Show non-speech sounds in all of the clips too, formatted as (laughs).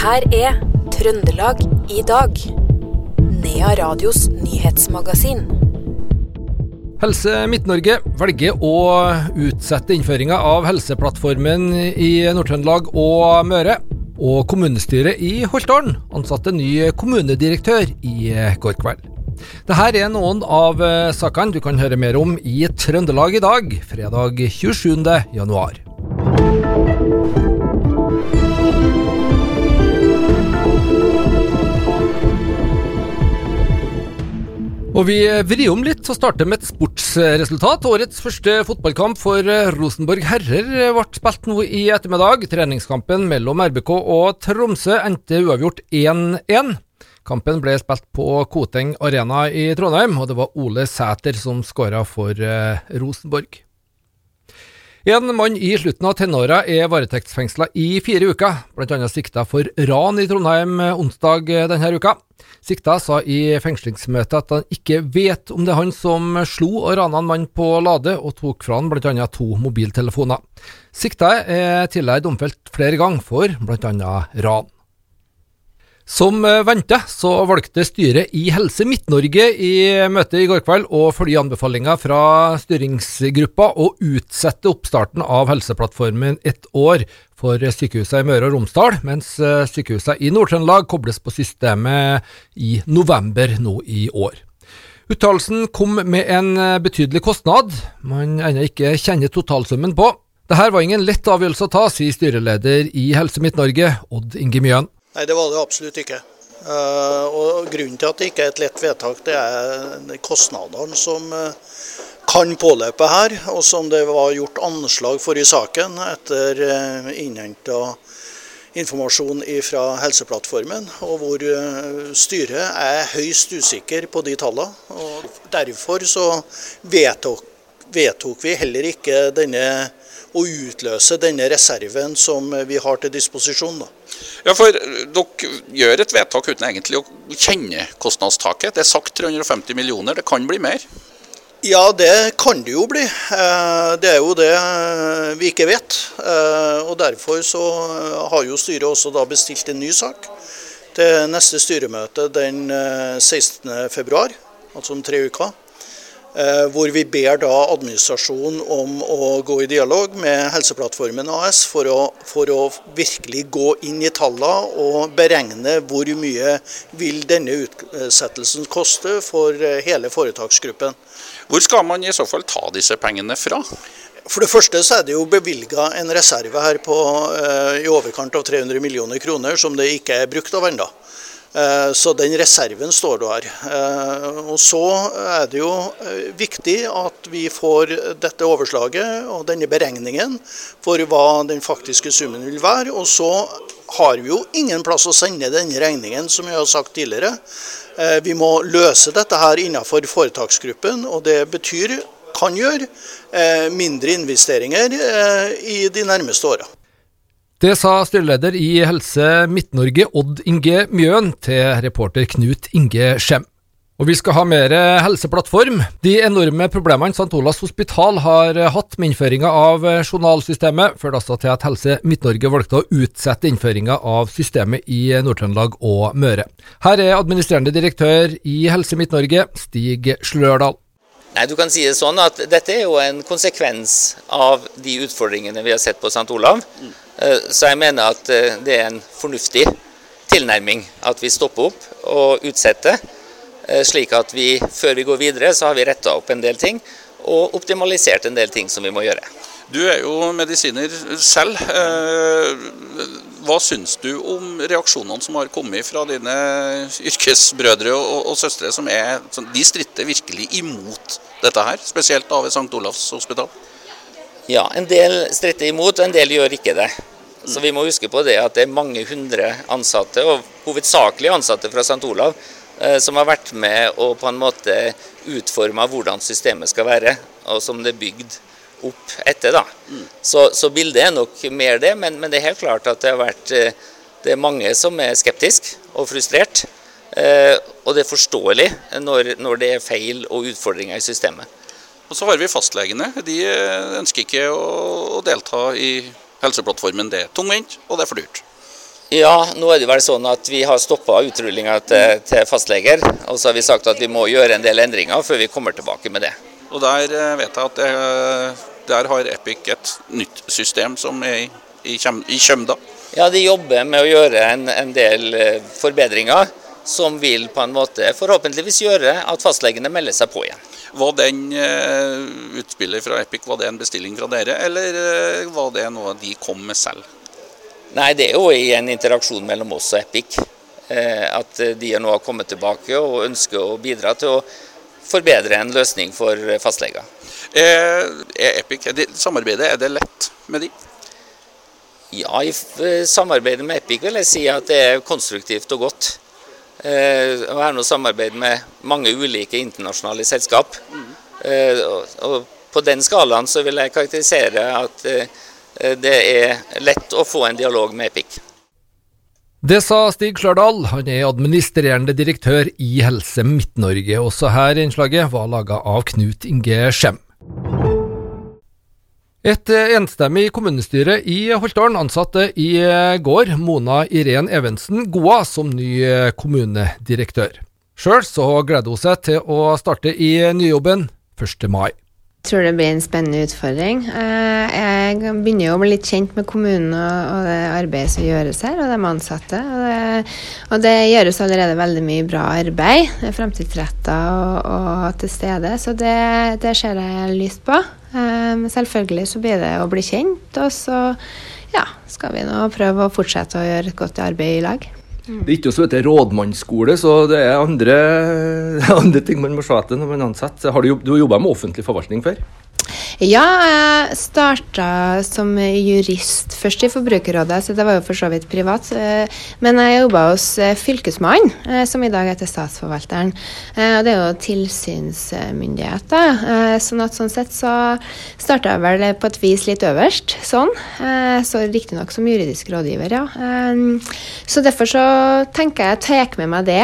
her er Trøndelag i dag. Nea Radios nyhetsmagasin. Helse Midt-Norge velger å utsette innføringa av Helseplattformen i Nord-Trøndelag og Møre. Og kommunestyret i Holtålen ansatte ny kommunedirektør i går kveld. Dette er noen av sakene du kan høre mer om i Trøndelag i dag, fredag 27. Og vi vrir om litt og starter med et sportsresultat. Årets første fotballkamp for Rosenborg herrer ble spilt nå i ettermiddag. Treningskampen mellom RBK og Tromsø endte uavgjort 1-1. Kampen ble spilt på Koteng Arena i Trondheim, og det var Ole Sæter som skåra for Rosenborg. En mann i slutten av tenåra er varetektsfengsla i fire uker, bl.a. sikta for ran i Trondheim onsdag denne uka. Sikta sa i fengslingsmøtet at han ikke vet om det er han som slo og rana en mann på Lade og tok fra han bl.a. to mobiltelefoner. Sikta er tidligere domfelt flere ganger for bl.a. ran. Som venta så valgte styret i Helse Midt-Norge i møtet i går kveld å følge anbefalinga fra styringsgruppa og utsette oppstarten av Helseplattformen ett år for sykehusene i Møre og Romsdal, mens sykehusene i Nord-Trøndelag kobles på systemet i november nå i år. Uttalelsen kom med en betydelig kostnad man ennå ikke kjenner totalsummen på. Dette var ingen lett avgjørelse å ta, sier styreleder i Helse Midt-Norge, Odd Inge Mjøen. Nei, det var det absolutt ikke. Uh, og Grunnen til at det ikke er et lett vedtak, det er kostnadene som uh, kan påløpe her, og som det var gjort anslag for i saken etter uh, innhenta informasjon fra Helseplattformen, og hvor styret er høyst usikker på de tallene. og Derfor så vedtok, vedtok vi heller ikke denne å utløse denne reserven som vi har til disposisjon. Da. Ja, for Dere gjør et vedtak uten egentlig å kjenne kostnadstaket. Det er sagt 350 millioner, det kan bli mer? Ja, det kan det jo bli. Det er jo det vi ikke vet. Og Derfor så har jo styret også da bestilt en ny sak til neste styremøte den 16.2, altså om tre uker. Hvor vi ber da administrasjonen om å gå i dialog med Helseplattformen AS for å, for å virkelig gå inn i tallene og beregne hvor mye vil denne utsettelsen koste for hele foretaksgruppen. Hvor skal man i så fall ta disse pengene fra? For det første så er det jo bevilga en reserve her på i overkant av 300 millioner kroner som det ikke er brukt av ennå. Så den reserven står der. Og Så er det jo viktig at vi får dette overslaget og denne beregningen for hva den faktiske summen vil være. Og så har vi jo ingen plass å sende denne regningen, som jeg har sagt tidligere. Vi må løse dette her innenfor foretaksgruppen, og det betyr, kan gjøre, mindre investeringer i de nærmeste åra. Det sa styreleder i Helse Midt-Norge Odd Inge Mjøen til reporter Knut Inge Skjem. Og vi skal ha mer helseplattform. De enorme problemene St. Olavs hospital har hatt med innføringa av journalsystemet, førte altså til at Helse Midt-Norge valgte å utsette innføringa av systemet i Nord-Trøndelag og Møre. Her er administrerende direktør i Helse Midt-Norge, Stig Slørdal. Nei, du kan si det sånn at Dette er jo en konsekvens av de utfordringene vi har sett på St. Olav. Så jeg mener at det er en fornuftig tilnærming at vi stopper opp og utsetter. Slik at vi før vi går videre, så har vi retta opp en del ting og optimalisert en del ting som vi må gjøre. Du er jo medisiner selv. Hva syns du om reaksjonene som har kommet fra dine yrkesbrødre og, og søstre? som er, De stritter virkelig imot dette her, spesielt da ved St. Olavs hospital? Ja, en del stritter imot, og en del gjør ikke det. Så vi må huske på det at det er mange hundre ansatte, og hovedsakelig ansatte fra St. Olav, som har vært med og på en måte utforma hvordan systemet skal være, og som det er bygd opp etter. da. Mm. Så, så, bildet er nok mer det, men, men, det er helt klart at det har vært det er mange som er skeptiske og frustrert. Eh, og det er forståelig når, når, det er feil og utfordringer i systemet. Og Så har vi fastlegene. De ønsker ikke å delta i Helseplattformen. Det er tungvint, og det er for dyrt. Ja, nå er det vel sånn at vi har stoppa utrullinga til, til, fastleger. Og så har vi sagt at vi må gjøre en del endringer før vi kommer tilbake med det. Og der eh, vet jeg at det, der har Epic et nytt system som er i, i, i Kjømda. Ja, de jobber med å gjøre en, en del eh, forbedringer som vil på en måte forhåpentligvis gjøre at fastlegene melder seg på igjen. Var den uh, utspillet fra Epic var det en bestilling fra dere, eller uh, var det noe de kom med selv? Nei, det er jo en interaksjon mellom oss og Epic. Eh, at de nå har kommet tilbake og ønsker å bidra til å forbedre en løsning for fastleger. Er, er Epic, er det, samarbeidet, er det lett med de? Ja, i samarbeidet med Epic vil jeg si at det er konstruktivt og godt. Eh, og har nå samarbeid med mange ulike internasjonale selskap. Eh, og, på den skalaen så vil jeg karakterisere at eh, det er lett å få en dialog med Epic. Det sa Stig Skjørdal, han er administrerende direktør i Helse Midt-Norge. Også her innslaget var laga av Knut Inge Skjem. Et enstemmig kommunestyre i Holtålen ansatte i går Mona Irén Evensen Goa som ny kommunedirektør. Sjøl så gleder hun seg til å starte i nyjobben 1. mai. Jeg tror det blir en spennende utfordring. Eh, jeg begynner jo å bli litt kjent med kommunen og det arbeidet som gjøres her, og de ansatte. Og det, og det gjøres allerede veldig mye bra arbeid. Det fremtidsretta og, og, til stede, så det, det ser jeg lyst på. Eh, selvfølgelig så blir det å bli kjent, og så ja, skal vi nå prøve å fortsette å gjøre et godt arbeid i lag. Det er ikke noe som heter rådmannsskole, så det er andre, (laughs) andre ting man må se etter når man ansetter. Har du, du jobba med offentlig forvaltning før? Ja, jeg starta som jurist først i Forbrukerrådet, så det var jo for så vidt privat. Eh, men jeg jobba hos eh, Fylkesmannen, eh, som i dag heter Statsforvalteren. Og det er jo tilsynsmyndighet, da. Sånn at sånn sett så starta jeg vel på et vis litt øverst, sånn. Så riktignok som juridisk rådgiver, ja. Så derfor så tenker jeg tar ta med meg det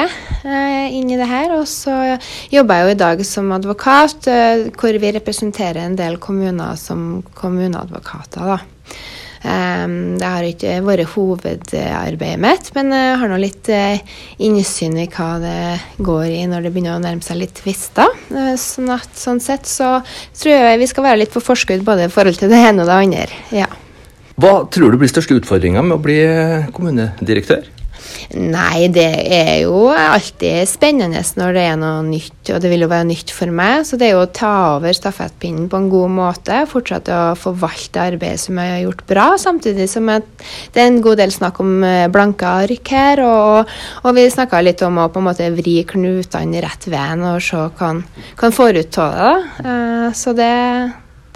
inn i det her. Og så jobber jeg jo i dag som advokat, hvor vi representerer en del kommuner som kommuneadvokater. da. Det har ikke vært hovedarbeidet mitt, men jeg har nå litt eh, innsyn i hva det går i når det begynner å nærme seg litt tvister. Eh, sånn at sånn sett så tror jeg vi skal være litt på forskudd både i forhold til det ene og det andre. Ja. Hva tror du blir største utfordringa med å bli kommunedirektør? Nei, det er jo alltid spennende når det er noe nytt, og det vil jo være nytt for meg. Så det er jo å ta over stafettpinnen på en god måte, fortsette å forvalte arbeidet som jeg har gjort bra, samtidig som det er en god del snakk om eh, blanke ark her. Og, og vi snakka litt om å på en måte vri knutene rett veien og se hva en kan få ut av det. Uh, så det,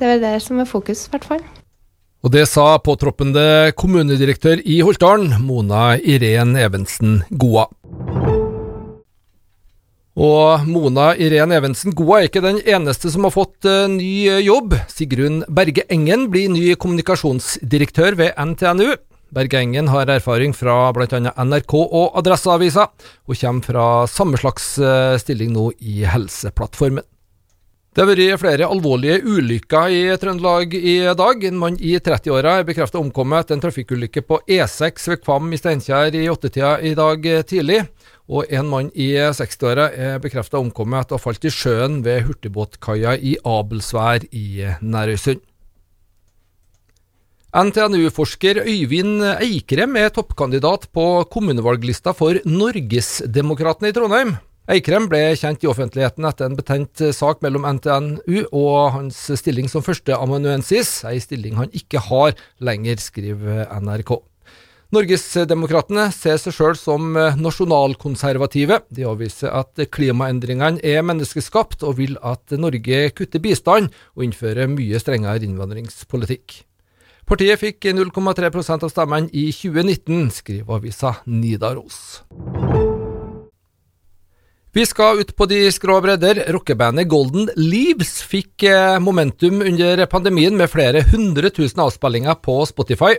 det er det som er fokus, i hvert fall. Og det sa påtroppende kommunedirektør i Holtdalen, Mona Irén Evensen Goa. Og Mona Irén Evensen Goa er ikke den eneste som har fått uh, ny jobb. Sigrun Berge Engen blir ny kommunikasjonsdirektør ved NTNU. Berge Engen har erfaring fra bl.a. NRK og Adresseavisa, og kommer fra samme slags uh, stilling nå i Helseplattformen. Det har vært flere alvorlige ulykker i Trøndelag i dag. En mann i 30-åra er bekreftet omkommet etter en trafikkulykke på E6 ved Kvam i Steinkjer i åttetida i dag tidlig. Og en mann i 60-åra er bekreftet omkommet etter å ha falt i sjøen ved hurtigbåtkaia i Abelsvær i Nærøysund. NTNU-forsker Øyvind Eikrem er toppkandidat på kommunevalglista for Norgesdemokratene i Trondheim. Eikrem ble kjent i offentligheten etter en betent sak mellom NTNU og hans stilling som førsteamanuensis, ei stilling han ikke har lenger, skriver NRK. Norgesdemokratene ser seg sjøl som nasjonalkonservative. De avviser at klimaendringene er menneskeskapt, og vil at Norge kutter bistand og innfører mye strengere innvandringspolitikk. Partiet fikk 0,3% av stemmene i 2019, skriver avisa Nidaros. Vi skal ut på de skrå bredder. Rockebandet Golden Leaves fikk eh, momentum under pandemien med flere hundre tusen avspillinger på Spotify.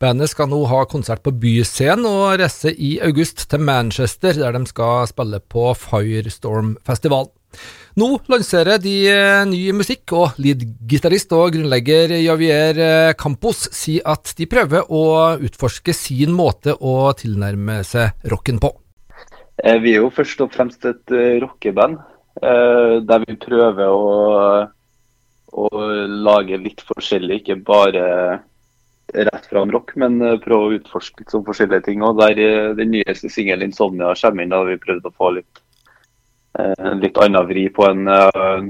Bandet skal nå ha konsert på Byscenen og reise i august til Manchester, der de skal spille på Firestorm-festivalen. Nå lanserer de eh, ny musikk, og lead-gitarist og grunnlegger Javier eh, Campos sier at de prøver å utforske sin måte å tilnærme seg rocken på. Eh, vi er jo først og fremst et rockeband, der vi prøver å, å lage litt forskjellig, ikke bare rett fram rock, men prøve å utforske litt sånn forskjellige ting. Og der Den nyeste singelen 'Insomnia' kommer inn, da har vi prøvd å få litt Eh, litt annen vri på en, eh,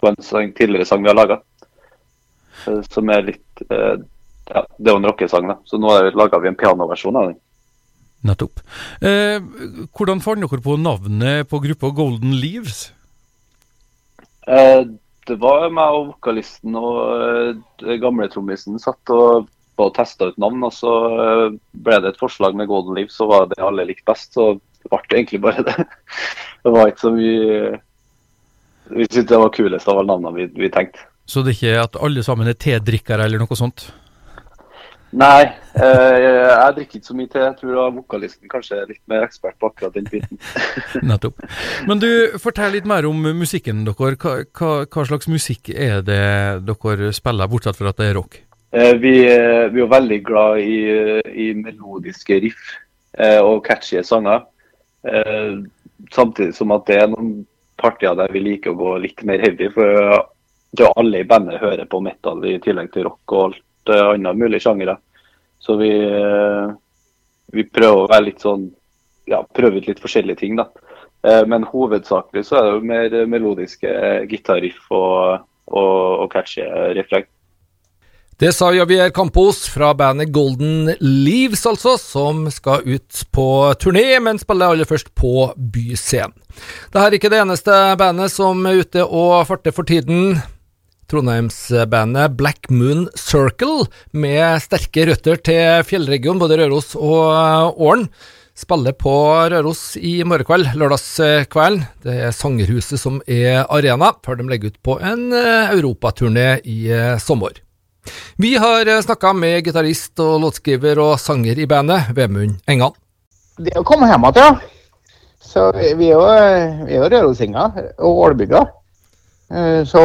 på en sang, tidligere sang vi har laga. Eh, som er litt ja, Det er jo en rockesang, da. Så nå laga vi en pianoversjon av den. Nettopp. Eh, hvordan fant dere på navnet på gruppa Golden Leaves? Eh, det var meg og vokalisten og eh, gamle trommisen satt og, og testa ut navn. Og så ble det et forslag med Golden Leaves, så var det alle likte best. Så det ble egentlig bare det. (laughs) Det var ikke så mye Vi syntes det var kulest av alle navnene vi, vi tenkte. Så det er ikke at alle sammen er tedrikkere eller noe sånt? Nei, eh, jeg drikker ikke så mye te. Jeg tror vokalisten kanskje er litt mer ekspert på akkurat den biten. (laughs) Nettopp. Men du, fortell litt mer om musikken deres. Hva, hva, hva, slags musikk er det dere spiller, bortsett fra at det er rock? Eh, vi, er, vi, er veldig glad i, i melodiske riff eh, og catchy sanger. Eh, samtidig som at det er noen partier der vi liker å gå litt mer heavy. For alle i bandet hører på metal i tillegg til rock og alt uh, andre mulige sjangere. Så vi, uh, vi prøver å være litt sånn ja, prøve ut litt forskjellige ting, da. Uh, men hovedsakelig så er det jo mer melodiske gitarriff og, og, og catchy refreng. Det sa Javier Campos fra bandet Golden Leaves, altså, som skal ut på turné, men spiller aller først på Byscenen. Dette er ikke det eneste bandet som er ute og farter for tiden. Trondheimsbandet Black Moon Circle, med sterke røtter til fjellregionen, både Røros og Ålen, spiller på Røros i morgen kveld, lørdagskvelden. Det er Sangerhuset som er arena, før de legger ut på en europaturné i sommer. Vi har eh, snakka med gitarist og låtskriver og sanger i bandet, Vemund Engan. Det å komme hjem igjen, ja. Så vi er jo, vi er jo rørosinger og ålbygger. Eh, så,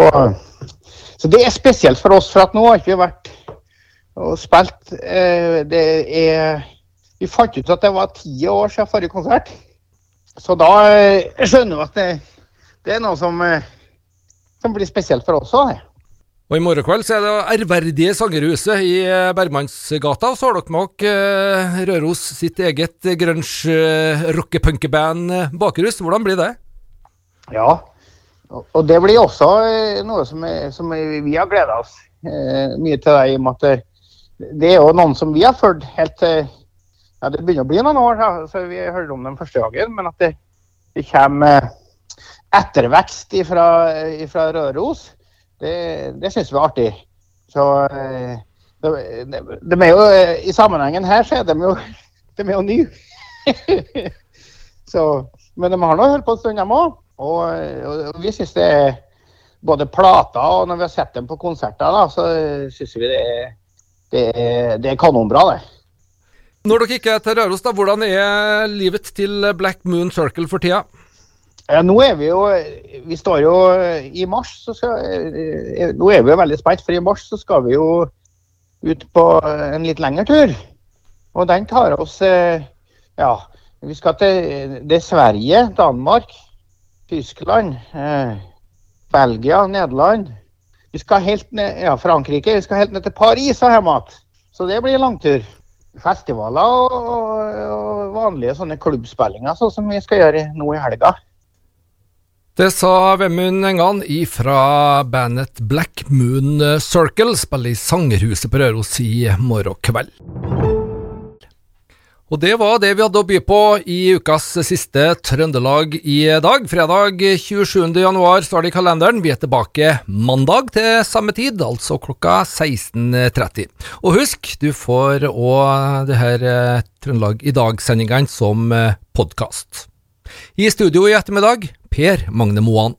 så, det er spesielt for oss, for at nå har ikke vi vært og spilt eh, Det er Vi fant ut at det var ti år siden forrige konsert. Så da skjønner vi at det, det er noe som, som blir spesielt for oss òg. Og I morgen kveld så er det ærverdige Sangerhuset i eh, Bergmannsgata. Og så har dere med dere eh, Røros sitt eget grunge-rockepunkeband eh, Bakerus. Hvordan blir det? Ja, og det blir også noe som, som vi har gleda oss mye til. deg, i og med at det er jo noen som vi har fulgt helt til ja, Det begynner å bli noen år, da, så vi hørte om dem første dagen. Men at det, det kommer ettervekst fra Røros det, det syns vi er artig. Så eh, de, de, de, er jo, eh, I sammenhengen her så er de jo, (laughs) de er jo nye. (laughs) men de har nå holdt på en stund, de òg. Og, og, vi syns det er både plater og når vi har sett dem på konserter, da, så syns vi det er, det, er, det er kanonbra, det. Når dere ikke er til Røros, da, hvordan er livet til Black Moon Circle for tida? Ja, nå er vi jo Vi står jo i mars, så skal, eh, Nå er vi jo veldig spent, for i mars så skal vi jo ut på en litt lengre tur. Og den tar oss eh, Ja, vi skal til det er Sverige, Danmark, Tyskland, eh, Belgia, Nederland. Vi skal helt ned, ja, Frankrike. Vi skal helt ned til Paris og hjem igjen. Så det blir langtur. Festivaler og, og, og vanlige sånne klubbspillinger, sånn som vi skal gjøre nå i helga. Det sa Vemund Engan ifra bandet Black Moon Circle, spiller i Sangerhuset på Røros i morgen kveld. Og det var det vi hadde å by på i ukas siste Trøndelag i dag. Fredag 27. januar står det i kalenderen. Vi er tilbake mandag til samme tid, altså klokka 16.30. Og husk, du får òg det her eh, Trøndelag i dag-sendingene som eh, podkast. I studio i ettermiddag Per Magne Moan.